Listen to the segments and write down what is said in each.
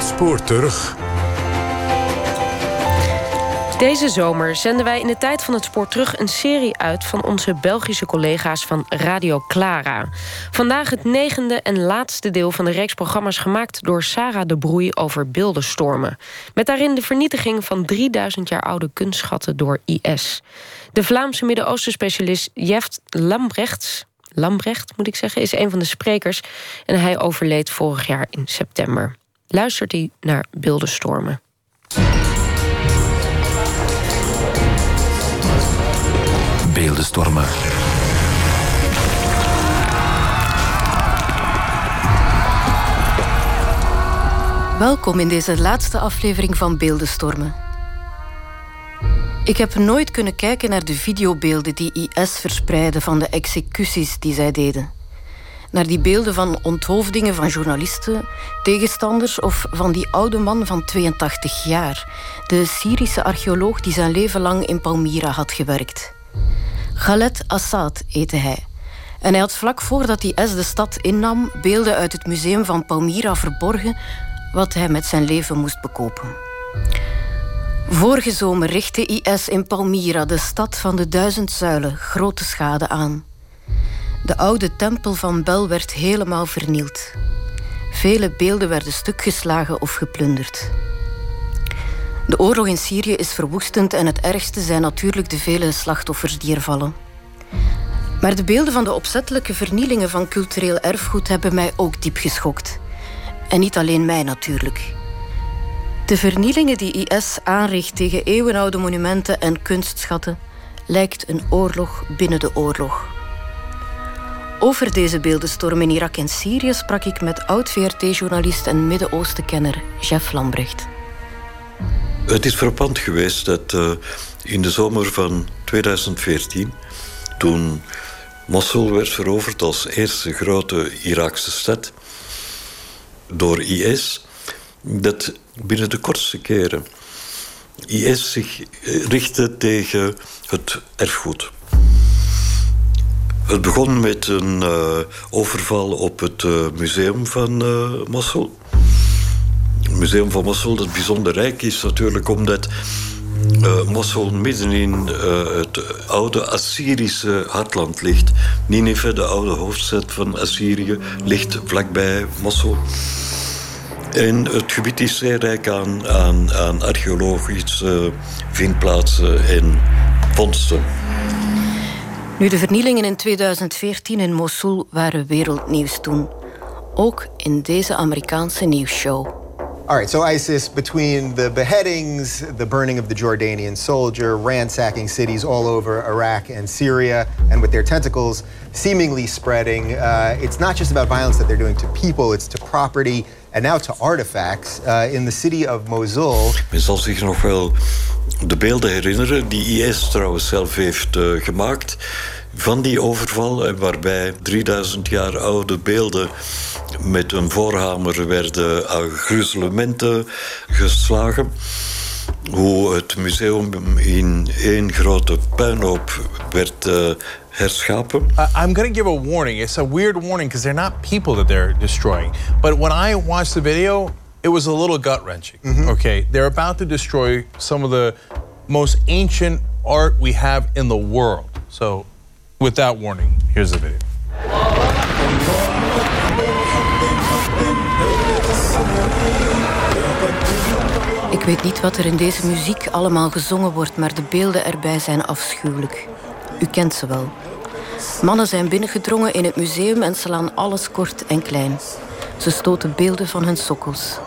Spoor terug. Deze zomer zenden wij in de tijd van het spoor terug een serie uit van onze Belgische collega's van Radio Clara. Vandaag het negende en laatste deel van de reeks programma's gemaakt door Sarah de Broei over beeldenstormen. Met daarin de vernietiging van 3000 jaar oude kunstschatten door IS. De Vlaamse Midden-Oosten specialist Jeft Lambrechts Lambrecht, moet ik zeggen, is een van de sprekers. En hij overleed vorig jaar in september. Luistert hij naar beeldenstormen. Beeldenstormen. Welkom in deze laatste aflevering van Beeldenstormen. Ik heb nooit kunnen kijken naar de videobeelden die IS verspreidde van de executies die zij deden. Naar die beelden van onthoofdingen van journalisten, tegenstanders of van die oude man van 82 jaar, de Syrische archeoloog die zijn leven lang in Palmyra had gewerkt. Khaled Assad heette hij. En hij had vlak voordat IS de stad innam beelden uit het museum van Palmyra verborgen, wat hij met zijn leven moest bekopen. Vorige zomer richtte IS in Palmyra, de stad van de duizend zuilen, grote schade aan. De oude tempel van Bel werd helemaal vernield. Vele beelden werden stukgeslagen of geplunderd. De oorlog in Syrië is verwoestend en het ergste zijn natuurlijk de vele slachtoffers die er vallen. Maar de beelden van de opzettelijke vernielingen van cultureel erfgoed hebben mij ook diep geschokt. En niet alleen mij natuurlijk. De vernielingen die IS aanricht tegen eeuwenoude monumenten en kunstschatten lijkt een oorlog binnen de oorlog. Over deze beeldenstorm in Irak en Syrië sprak ik met oud-VRT-journalist en Midden-Oosten-kenner Jeff Lambrecht. Het is verpand geweest dat uh, in de zomer van 2014, toen Mosul werd veroverd als eerste grote Iraakse stad door IS, dat binnen de kortste keren IS zich eh, richtte tegen het erfgoed. Het begon met een uh, overval op het uh, museum van uh, Mosul. Het museum van Mosul, dat bijzonder rijk is natuurlijk omdat Mosul midden in het oude Assyrische hartland ligt. Nineveh, de oude hoofdstad van Assyrië, ligt vlakbij Mosul. En het gebied is zeer rijk aan, aan, aan archeologische vindplaatsen en vondsten. Nu, de vernielingen in 2014 in Mosul waren wereldnieuws toen. Ook in deze Amerikaanse nieuwsshow. All right, so ISIS, between the beheadings, the burning of the Jordanian soldier, ransacking cities all over Iraq and Syria, and with their tentacles seemingly spreading, uh, it's not just about violence that they're doing to people, it's to property and now to artifacts uh, in the city of Mosul. Men zal zich nog wel de beelden herinneren die IS trouwens zelf heeft uh, gemaakt van die overval, en waarbij 3000 jaar oude beelden met een voorhamer werden aan gruzelementen geslagen. Hoe het museum in één grote puinhoop werd uh, herschapen. Uh, I'm going to give a warning. It's a weird warning because they're not people that they're destroying. But when I watched the video, it was a little gut wrenching. Mm -hmm. Okay, they're about to destroy some of the most ancient art we have in the world. So, with that warning, here's the video. Ik weet niet wat er in deze muziek allemaal gezongen wordt, maar de beelden erbij zijn afschuwelijk. U kent ze wel. Mannen zijn binnengedrongen in het museum en slaan alles kort en klein. Ze stoten beelden van hun sokkels.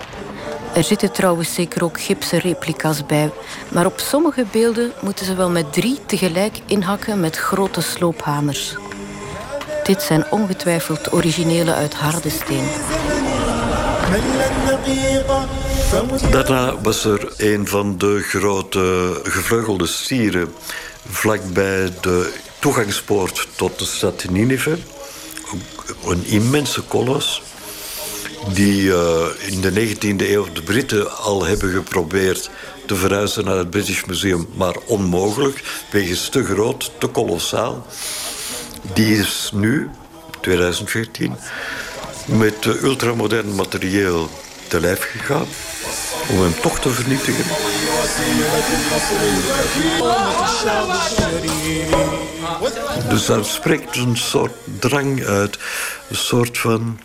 Er zitten trouwens zeker ook gipsen replica's bij, maar op sommige beelden moeten ze wel met drie tegelijk inhakken met grote sloophamers. Dit zijn ongetwijfeld originele uit harde steen. Daarna was er een van de grote gevleugelde stieren vlakbij de toegangspoort tot de stad Nineveh. Een immense kolos die uh, in de 19e eeuw de Britten al hebben geprobeerd te verhuizen naar het British Museum, maar onmogelijk, wegens te groot, te kolossaal. Die is nu, 2014, met ultramodern materieel te lijf gegaan om hem toch te vernietigen. Dus daar spreekt een soort drang uit, een soort van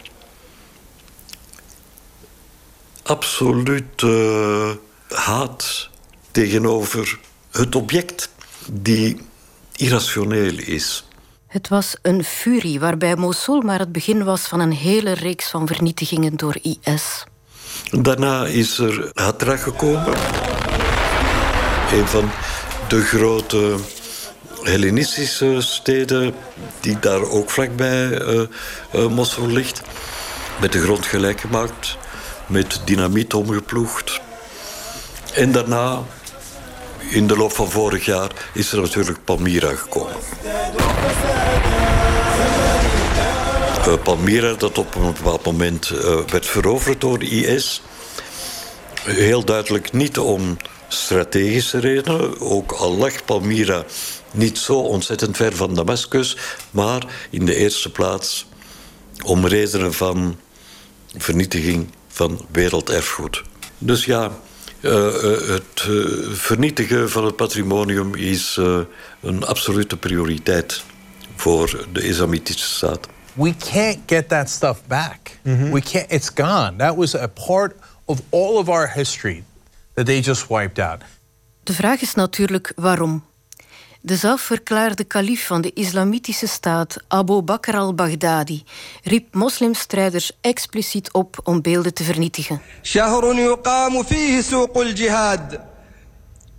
absoluut haat tegenover het object die irrationeel is. Het was een furie waarbij Mosul maar het begin was van een hele reeks van vernietigingen door IS. Daarna is er Hatra gekomen. Een van de grote Hellenistische steden, die daar ook vlakbij uh, uh, ligt. Met de grond gelijk gemaakt, met dynamiet omgeploegd. En daarna, in de loop van vorig jaar, is er natuurlijk Palmyra gekomen. Uh, Palmyra, dat op een bepaald moment uh, werd veroverd door de IS. Heel duidelijk niet om strategische redenen. Ook al lag Palmyra niet zo ontzettend ver van Damascus, maar in de eerste plaats om redenen van vernietiging van werelderfgoed. Dus ja, uh, het vernietigen van het patrimonium is een absolute prioriteit voor de islamitische staat We can't get that stuff back. Mm -hmm. We can't. It's gone. That was a part of all of our history that they just wiped out. De vraag is natuurlijk waarom. De zelfverklaarde kalif van de islamitische staat, Abu Bakr al-Baghdadi, riep moslimstrijders expliciet op om beelden te vernietigen.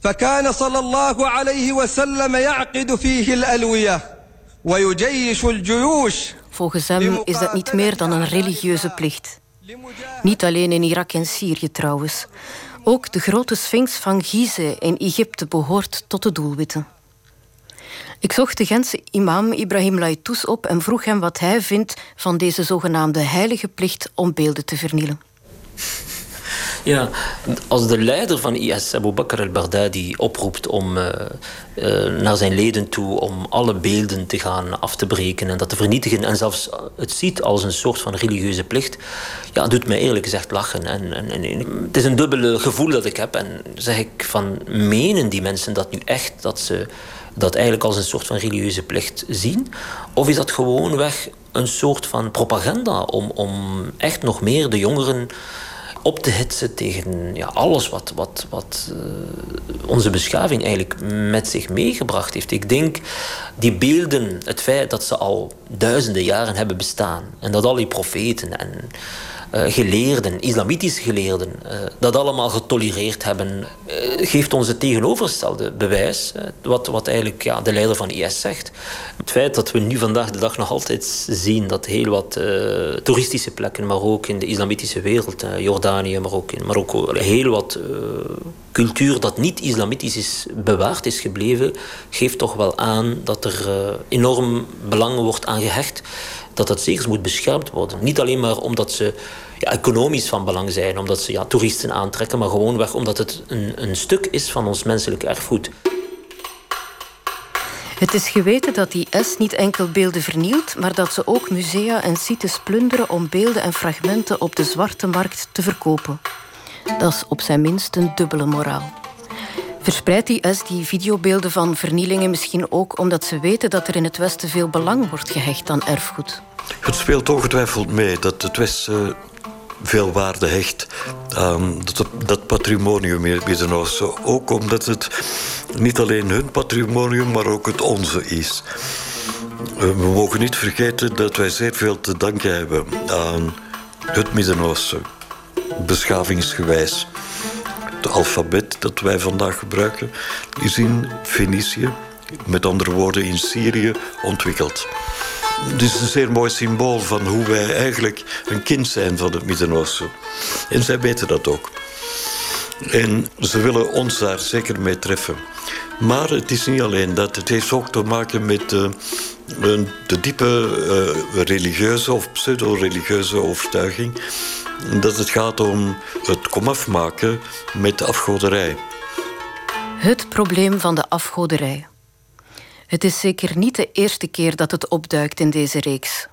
فكان صلى الله عليه وسلم يعقد فيه الألوية ويجيش الجيوش Volgens hem is dat niet meer dan een religieuze plicht. Niet alleen in Irak en Syrië trouwens. Ook de grote sphinx van Gizeh in Egypte behoort tot de doelwitten. Ik zocht de Gentse imam Ibrahim Laitous op en vroeg hem wat hij vindt van deze zogenaamde heilige plicht om beelden te vernielen. Ja, als de leider van IS, Abu Bakr al-Baghdadi, oproept om uh, uh, naar zijn leden toe om alle beelden te gaan af te breken en dat te vernietigen en zelfs het ziet als een soort van religieuze plicht, ja, doet mij eerlijk gezegd lachen. En, en, en, het is een dubbele gevoel dat ik heb en zeg ik van, menen die mensen dat nu echt, dat ze dat eigenlijk als een soort van religieuze plicht zien? Of is dat gewoonweg een soort van propaganda om, om echt nog meer de jongeren op te hitsen tegen ja, alles wat, wat, wat uh, onze beschaving eigenlijk met zich meegebracht heeft. Ik denk die beelden, het feit dat ze al duizenden jaren hebben bestaan en dat al die profeten en geleerden, islamitische geleerden, uh, dat allemaal getolereerd hebben, uh, geeft ons het tegenovergestelde bewijs. wat, wat eigenlijk ja, de leider van IS zegt. Het feit dat we nu vandaag de dag nog altijd zien dat heel wat toeristische plekken, maar ook in de islamitische wereld, Jordanië, maar ook in Marokko, heel wat cultuur dat niet islamitisch is bewaard is gebleven, geeft toch wel aan dat er enorm belang wordt aan gehecht dat dat zeker moet beschermd worden. Niet alleen maar omdat ze ja, economisch van belang zijn, omdat ze ja, toeristen aantrekken, maar gewoonweg omdat het een, een stuk is van ons menselijk erfgoed. Het is geweten dat IS niet enkel beelden vernielt, maar dat ze ook musea en sites plunderen om beelden en fragmenten op de zwarte markt te verkopen. Dat is op zijn minst een dubbele moraal. Verspreidt IS die videobeelden van vernielingen misschien ook omdat ze weten dat er in het Westen veel belang wordt gehecht aan erfgoed? Het speelt ongetwijfeld mee dat het Westen veel waarde hecht aan dat, dat patrimonium in het Midden-Oosten. Ook omdat het niet alleen hun patrimonium, maar ook het onze is. We mogen niet vergeten dat wij zeer veel te danken hebben aan het Midden-Oosten, beschavingsgewijs. Het alfabet dat wij vandaag gebruiken is in Fenicië, met andere woorden in Syrië, ontwikkeld. Het is een zeer mooi symbool van hoe wij eigenlijk een kind zijn van het Midden-Oosten. En zij weten dat ook. En ze willen ons daar zeker mee treffen. Maar het is niet alleen dat. Het heeft ook te maken met uh, de diepe uh, religieuze of pseudo-religieuze overtuiging dat het gaat om het komaf maken met de afgoderij. Het probleem van de afgoderij. Het is zeker niet de eerste keer dat het opduikt in deze reeks.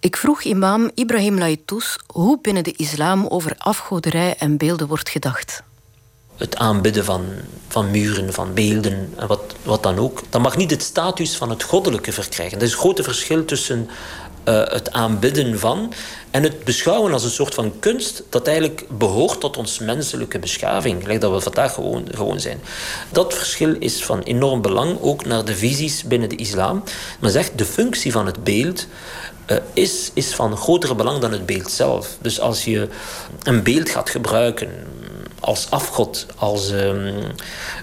Ik vroeg imam Ibrahim Laitous hoe binnen de islam over afgoderij en beelden wordt gedacht. Het aanbidden van, van muren, van beelden en wat, wat dan ook. Dat mag niet het status van het goddelijke verkrijgen. Er is een groot verschil tussen uh, het aanbidden van en het beschouwen als een soort van kunst dat eigenlijk behoort tot ons menselijke beschaving, gelijk dat we vandaag gewoon, gewoon zijn. Dat verschil is van enorm belang, ook naar de visies binnen de islam. Men zegt de functie van het beeld uh, is, is van groter belang dan het beeld zelf. Dus als je een beeld gaat gebruiken als afgod, als um,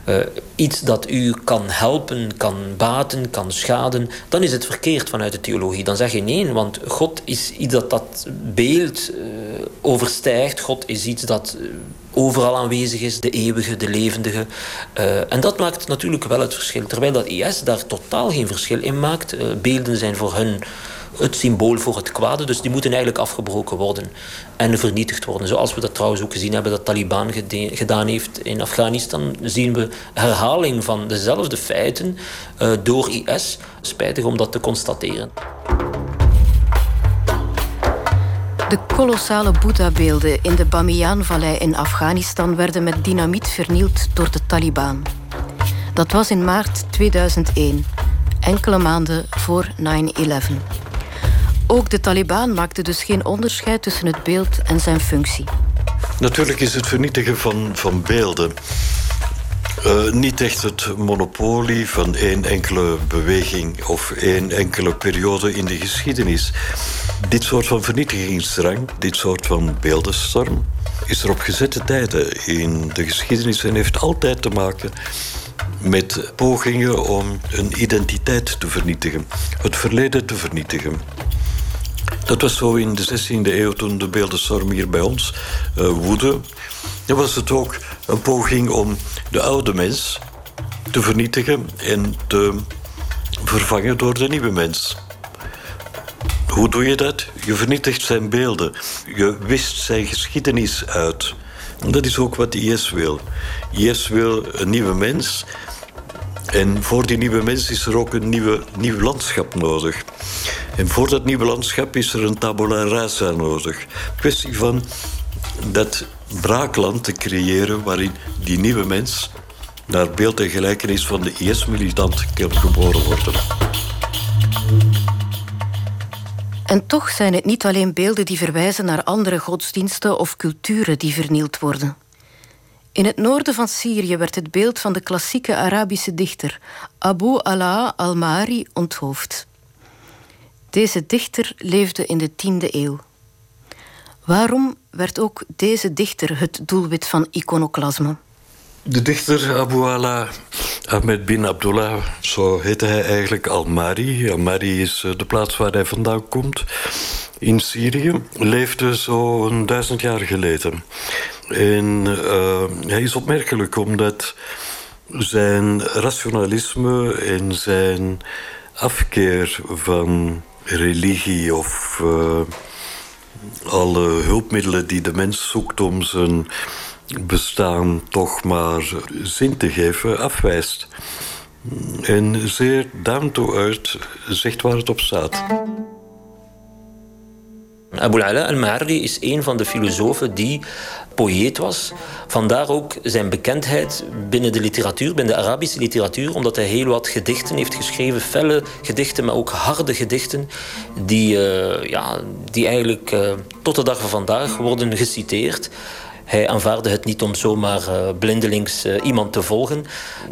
uh, iets dat u kan helpen, kan baten, kan schaden, dan is het verkeerd vanuit de theologie. Dan zeg je nee, want God is iets dat dat beeld uh, overstijgt. God is iets dat overal aanwezig is, de eeuwige, de levendige. En dat maakt natuurlijk wel het verschil. Terwijl dat IS daar totaal geen verschil in maakt. beelden zijn voor hun het symbool voor het kwade. Dus die moeten eigenlijk afgebroken worden en vernietigd worden. Zoals we dat trouwens ook gezien hebben dat Taliban gedaan heeft in Afghanistan, zien we herhaling van dezelfde feiten uh, door IS. Spijtig om dat te constateren. De kolossale Boeddha-beelden in de Bamiyan-vallei in Afghanistan werden met dynamiet vernield door de Taliban. Dat was in maart 2001, enkele maanden voor 9-11. Ook de Taliban maakte dus geen onderscheid tussen het beeld en zijn functie. Natuurlijk is het vernietigen van, van beelden uh, niet echt het monopolie van één enkele beweging of één enkele periode in de geschiedenis. Dit soort van vernietigingsdrang, dit soort van beeldenstorm, is er op gezette tijden in de geschiedenis en heeft altijd te maken met pogingen om een identiteit te vernietigen, het verleden te vernietigen. Dat was zo in de 16e eeuw toen de beeldenstorm hier bij ons uh, woedde. Dan was het ook een poging om de oude mens te vernietigen en te vervangen door de nieuwe mens. Hoe doe je dat? Je vernietigt zijn beelden. Je wist zijn geschiedenis uit. En dat is ook wat IS wil. IS wil een nieuwe mens. En voor die nieuwe mens is er ook een nieuwe, nieuw landschap nodig. En voor dat nieuwe landschap is er een tabula rasa nodig. Kwestie van dat braakland te creëren waarin die nieuwe mens naar beeld en gelijkenis van de IS-militant kan geboren worden. En toch zijn het niet alleen beelden die verwijzen naar andere godsdiensten of culturen die vernield worden. In het noorden van Syrië werd het beeld van de klassieke Arabische dichter Abu Ala al-Mari onthoofd. Deze dichter leefde in de 10e eeuw. Waarom werd ook deze dichter het doelwit van iconoclasme? De dichter Abu Ala Ahmed bin Abdullah, zo heette hij eigenlijk Al-Mari. Al-Mari is eh, de plaats waar hij vandaan komt. In Syrië leefde zo'n duizend jaar geleden. En uh, hij is opmerkelijk omdat zijn rationalisme en zijn afkeer van religie of uh, alle hulpmiddelen die de mens zoekt om zijn bestaan toch maar zin te geven, afwijst. En zeer down earth zegt waar het op staat. Abu Ala al-Ma'arri is een van de filosofen die poëet was. Vandaar ook zijn bekendheid binnen de literatuur, binnen de Arabische literatuur, omdat hij heel wat gedichten heeft geschreven, felle gedichten, maar ook harde gedichten, die, uh, ja, die eigenlijk uh, tot de dag van vandaag worden geciteerd. Hij aanvaarde het niet om zomaar uh, blindelings uh, iemand te volgen.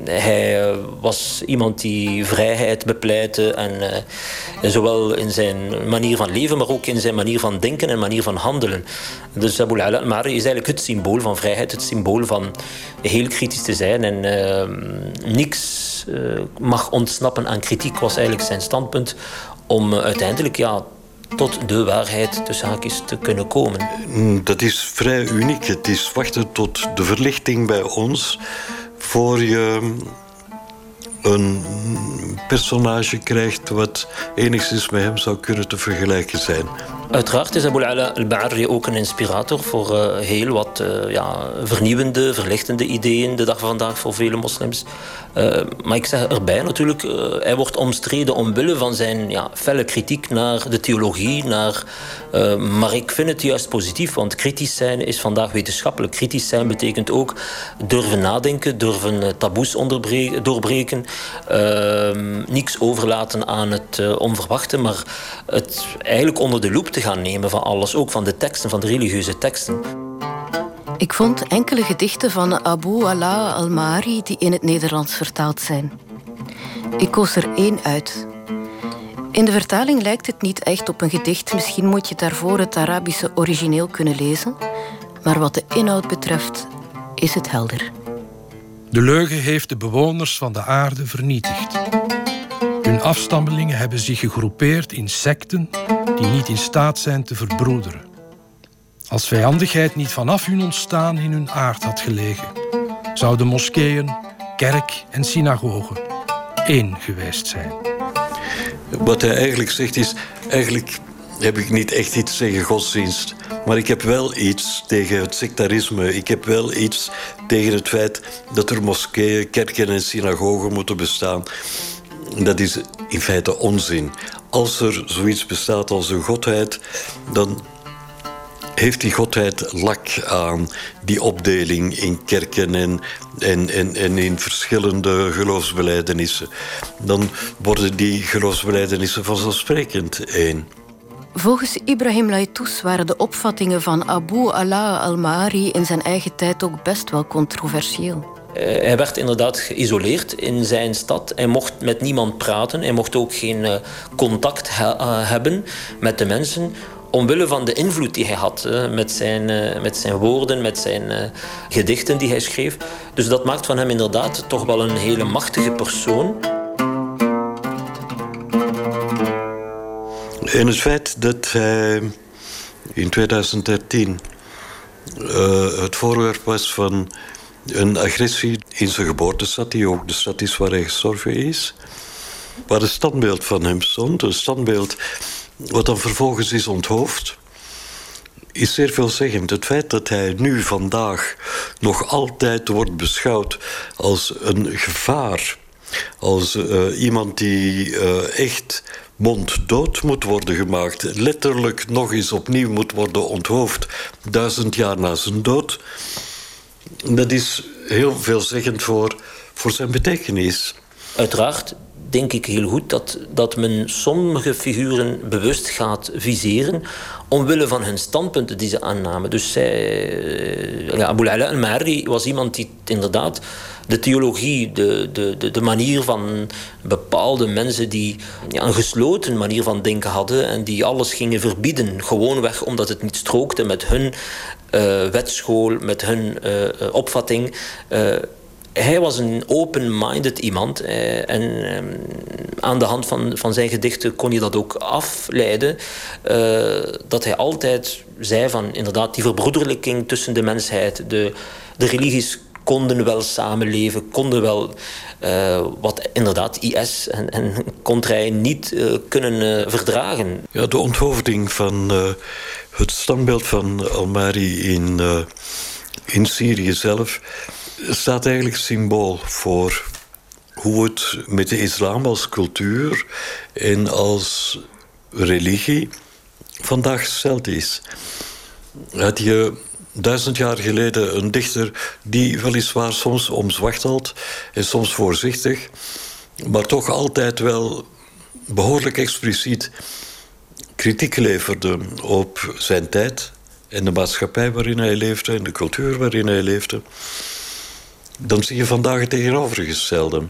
Hij uh, was iemand die vrijheid bepleitte. En zowel in zijn manier van leven, maar ook in zijn manier van denken en manier van handelen. Dus Abu al-Mari is eigenlijk het symbool van vrijheid. Het symbool van heel kritisch te zijn. En niks mag ontsnappen aan kritiek, was eigenlijk zijn standpunt. Om uiteindelijk ja, tot de waarheid tussen haakjes te kunnen komen? Mm, dat is vrij uniek. Het is wachten tot de verlichting bij ons voor je een personage krijgt wat enigszins met hem zou kunnen te vergelijken zijn. Uiteraard is Abu Ala al-Ba'arri ook een inspirator voor uh, heel wat uh, ja, vernieuwende, verlichtende ideeën de dag van vandaag voor vele moslims. Uh, maar ik zeg erbij natuurlijk, hij wordt omstreden omwille van zijn ja, felle kritiek naar de theologie. Naar, maar ik vind het juist positief, want kritisch zijn is vandaag wetenschappelijk. Kritisch zijn betekent ook durven nadenken, durven taboes doorbreken, niks overlaten aan het onverwachte, maar het eigenlijk onder de loep te gaan nemen van alles, ook van de teksten, van de religieuze teksten. Ik vond enkele gedichten van Abu Ala al-Mari die in het Nederlands vertaald zijn. Ik koos er één uit. In de vertaling lijkt het niet echt op een gedicht. Misschien moet je daarvoor het Arabische origineel kunnen lezen. Maar wat de inhoud betreft, is het helder. De leugen heeft de bewoners van de aarde vernietigd. Hun afstammelingen hebben zich gegroepeerd in secten die niet in staat zijn te verbroederen. Als vijandigheid niet vanaf hun ontstaan in hun aard had gelegen, zouden moskeeën, kerk en synagogen één geweest zijn. Wat hij eigenlijk zegt is, eigenlijk heb ik niet echt iets tegen godsdienst. Maar ik heb wel iets tegen het sectarisme. Ik heb wel iets tegen het feit dat er moskeeën, kerken en synagogen moeten bestaan. Dat is in feite onzin. Als er zoiets bestaat als een godheid, dan heeft die godheid lak aan die opdeling in kerken en, en, en, en in verschillende geloofsbelijdenissen. Dan worden die geloofsbelijdenissen vanzelfsprekend één. Volgens Ibrahim Laitous waren de opvattingen van Abu Allah al-Ma'ari in zijn eigen tijd ook best wel controversieel. Eh, hij werd inderdaad geïsoleerd in zijn stad. Hij mocht met niemand praten. Hij mocht ook geen eh, contact eh, hebben met de mensen. Omwille van de invloed die hij had met, zijn, met zijn woorden, met zijn gedichten die hij schreef. Dus dat maakt van hem inderdaad toch wel een hele machtige persoon. En het feit dat hij in 2013 het voorwerp was van een agressie in zijn geboortestad, die ook de stad is waar hij gestorven is. Waar een standbeeld van hem stond. Een standbeeld wat dan vervolgens is onthoofd. Is zeer veelzeggend. Het feit dat hij nu vandaag nog altijd wordt beschouwd als een gevaar. Als uh, iemand die uh, echt monddood moet worden gemaakt. Letterlijk nog eens opnieuw moet worden onthoofd. Duizend jaar na zijn dood dat is heel veelzeggend voor, voor zijn betekenis. Uiteraard denk ik heel goed dat, dat men sommige figuren bewust gaat viseren omwille van hun standpunten die ze aannamen. Dus zij, eh, ja, Abu Ala al-Mari was iemand die inderdaad de theologie, de, de, de, de, manier van bepaalde mensen die ja, een gesloten manier van denken hadden en die alles gingen verbieden, gewoonweg omdat het niet strookte met hun wetschool, met hun uh, opvatting. Uh, hij was een open-minded iemand. Eh, en eh, aan de hand van, van zijn gedichten kon je dat ook afleiden. Eh, dat hij altijd zei van inderdaad die verbroederlijking tussen de mensheid. De, de religies konden wel samenleven, konden wel wat inderdaad IS en, en niet kunnen verdragen. Ja, de onthoofding van het standbeeld van Almari in, in Syrië zelf staat eigenlijk symbool voor hoe het met de islam als cultuur en als religie vandaag gesteld is. Had je duizend jaar geleden een dichter die weliswaar soms omzwachteld en soms voorzichtig, maar toch altijd wel behoorlijk expliciet kritiek leverde op zijn tijd en de maatschappij waarin hij leefde en de cultuur waarin hij leefde dan zie je vandaag het tegenovergestelde.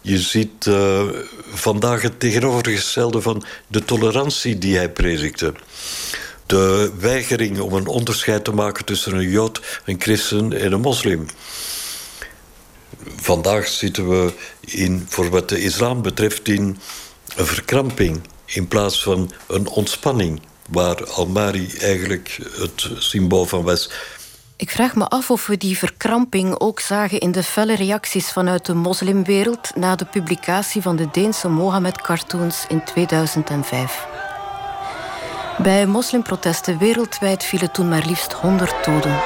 Je ziet uh, vandaag het tegenovergestelde van de tolerantie die hij predikte. De weigering om een onderscheid te maken tussen een jood, een christen en een moslim. Vandaag zitten we in, voor wat de islam betreft in een verkramping in plaats van een ontspanning, waar Almari eigenlijk het symbool van was. Ik vraag me af of we die verkramping ook zagen in de felle reacties vanuit de moslimwereld na de publicatie van de Deense Mohammed-cartoons in 2005. Bij moslimprotesten wereldwijd vielen toen maar liefst 100 doden.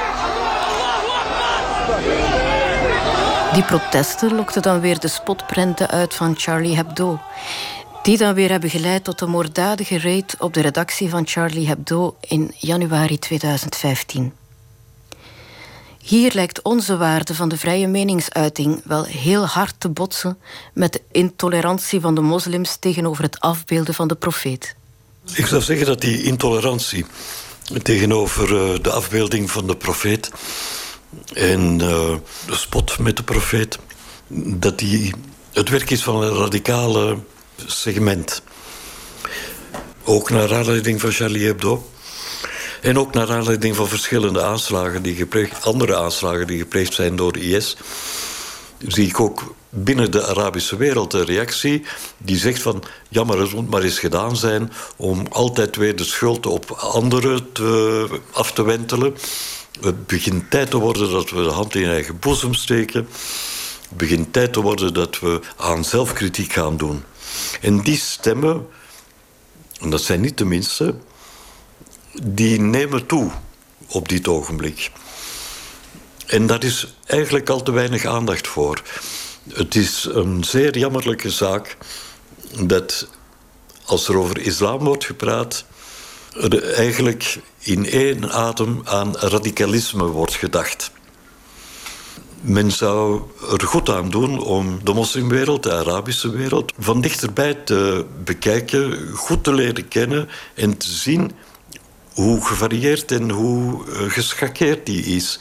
Die protesten lokten dan weer de spotprenten uit van Charlie Hebdo. Die dan weer hebben geleid tot de moorddadige raid op de redactie van Charlie Hebdo in januari 2015. Hier lijkt onze waarde van de vrije meningsuiting wel heel hard te botsen met de intolerantie van de moslims tegenover het afbeelden van de profeet. Ik zou zeggen dat die intolerantie tegenover eh, de afbeelding van de profeet en uh, de spot met de profeet, dat die het werk is van een radicale segment. Ook naar aanleiding van Charlie Hebdo. En ook naar aanleiding van verschillende aanslagen die gepleegd, andere aanslagen die gepleegd zijn door IS, zie ik ook binnen de Arabische wereld een reactie die zegt van jammer, het moet maar eens gedaan zijn om altijd weer de schuld op anderen af te wentelen. Het begint tijd te worden dat we de hand in eigen boezem steken. Het begint tijd te worden dat we aan zelfkritiek gaan doen. En die stemmen, en dat zijn niet de minste, die nemen toe op dit ogenblik. En daar is eigenlijk al te weinig aandacht voor. Het is een zeer jammerlijke zaak dat als er over islam wordt gepraat, er eigenlijk in één adem aan radicalisme wordt gedacht. Men zou er goed aan doen om de moslimwereld, de Arabische wereld, van dichterbij te bekijken, goed te leren kennen en te zien hoe gevarieerd en hoe eh, geschakeerd die is.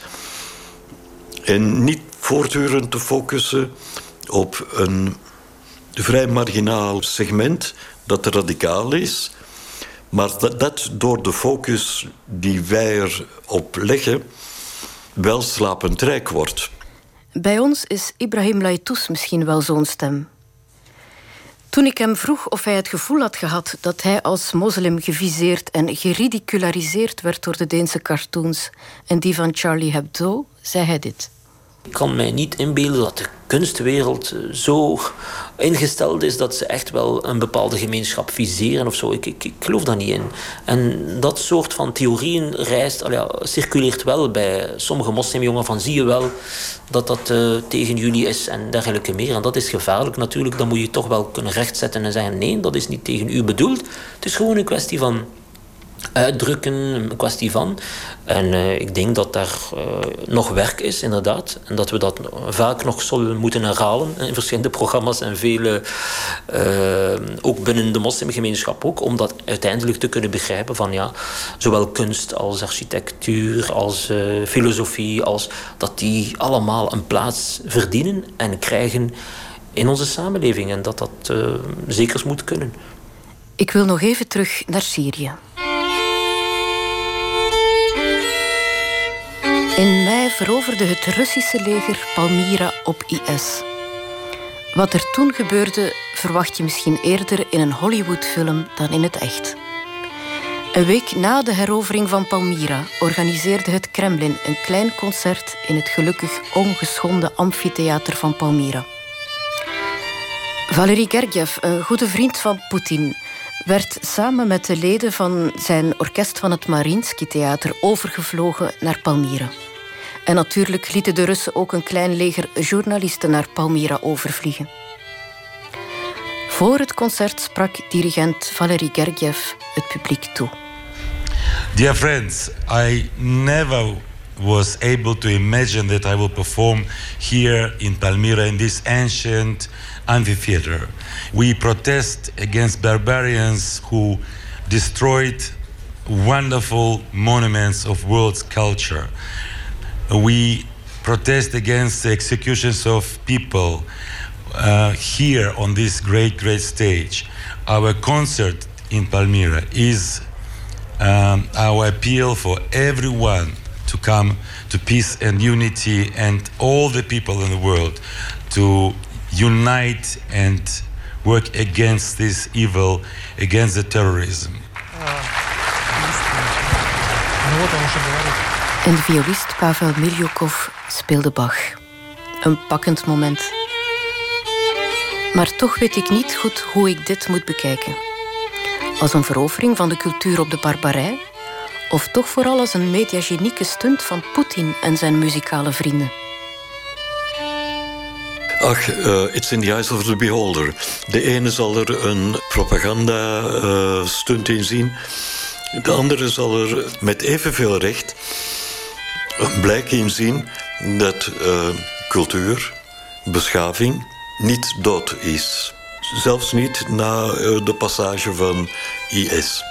En niet voortdurend te focussen op een vrij marginaal segment dat radicaal is, maar dat, dat door de focus die wij erop leggen wel slapend rijk wordt. Bij ons is Ibrahim Laitous misschien wel zo'n stem. Toen ik hem vroeg of hij het gevoel had gehad dat hij als moslim geviseerd en geridiculariseerd werd door de Deense cartoons en die van Charlie Hebdo, zei hij dit. Ik kan mij niet inbeelden dat de kunstwereld eh, zo ingesteld is dat ze echt wel een bepaalde gemeenschap viseren of zo. Ik, ik, ik geloof daar niet in. En dat soort van theorieën reist, ja, circuleert wel bij sommige moslimjongen van zie je wel dat dat uh, tegen jullie is en dergelijke meer. En dat is gevaarlijk natuurlijk. Dan moet je toch wel kunnen rechtzetten en zeggen nee, dat is niet tegen u bedoeld. Het is gewoon een kwestie van uitdrukken, een kwestie van. En uh, ik denk dat daar uh, nog werk is, inderdaad. En dat we dat vaak nog zullen moeten herhalen in verschillende programma's en vele, uh, ook binnen de moslimgemeenschap ook, om dat uiteindelijk te kunnen begrijpen van ja, zowel kunst als architectuur, als filosofie, als dat die allemaal een plaats verdienen en krijgen in onze samenleving. En dat dat zeker moet kunnen. Ik wil nog even terug naar Syrië. In mei veroverde het Russische leger Palmyra op IS. Wat er toen gebeurde, verwacht je misschien eerder in een Hollywoodfilm dan in het echt. Een week na de herovering van Palmyra organiseerde het Kremlin een klein concert in het gelukkig ongeschonden amfitheater van Palmyra. Valery Gergiev, een goede vriend van Poetin, werd samen met de leden van zijn orkest van het Mariinsky Theater overgevlogen naar Palmyra. En natuurlijk lieten de Russen ook een klein leger journalisten naar Palmyra overvliegen. Voor het concert sprak dirigent Valery Gergiev het publiek toe. Dear friends, I never was able to imagine that I will perform here in Palmyra in this ancient amphitheater. We protest against barbarians who destroyed wonderful monuments of world's culture. We protest against the executions of people uh, here on this great, great stage. Our concert in Palmyra is um, our appeal for everyone to come to peace and unity and all the people in the world to unite and work against this evil, against the terrorism. En de violist Pavel Miljukov speelde Bach. Een pakkend moment. Maar toch weet ik niet goed hoe ik dit moet bekijken. Als een verovering van de cultuur op de barbarij? Of toch vooral als een mediagenieke stunt van Poetin en zijn muzikale vrienden? Ach, uh, it's in the eyes of the beholder. De ene zal er een propaganda-stunt uh, in zien. De andere zal er met evenveel recht een blijk in zien dat uh, cultuur, beschaving niet dood is. Zelfs niet na de passage van IS.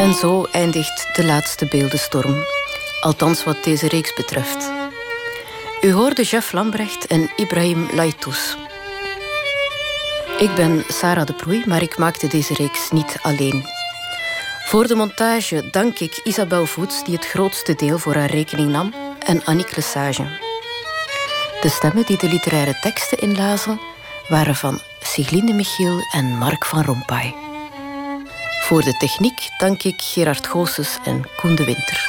En zo eindigt de laatste beeldenstorm. Althans wat deze reeks betreft. U hoorde Jeff Lambrecht en Ibrahim Laitous. Ik ben Sarah de Proei, maar ik maakte deze reeks niet alleen. Voor de montage dank ik Isabel Voets, die het grootste deel voor haar rekening nam, en Annick Lesage. De stemmen die de literaire teksten inlazen waren van Siglinde Michiel en Mark van Rompuy. Voor de techniek dank ik Gerard Goossens en Koen de Winter.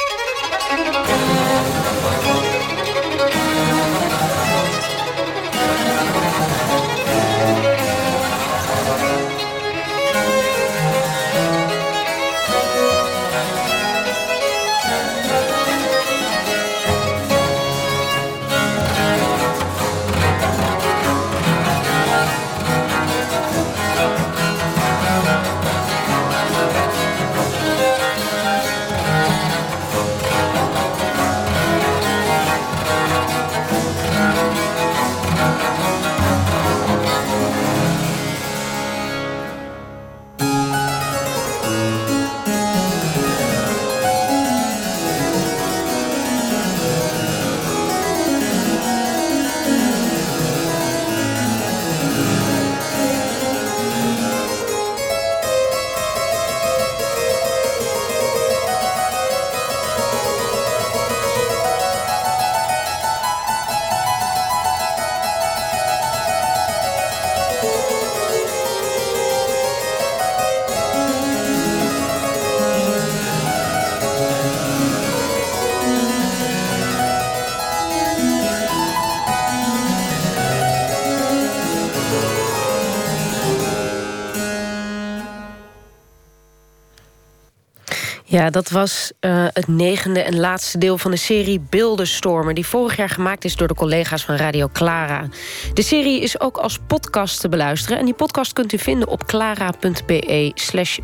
Ja, dat was uh, het negende en laatste deel van de serie Beeldenstormen... die vorig jaar gemaakt is door de collega's van Radio Clara. De serie is ook als podcast te beluisteren... en die podcast kunt u vinden op clara.be slash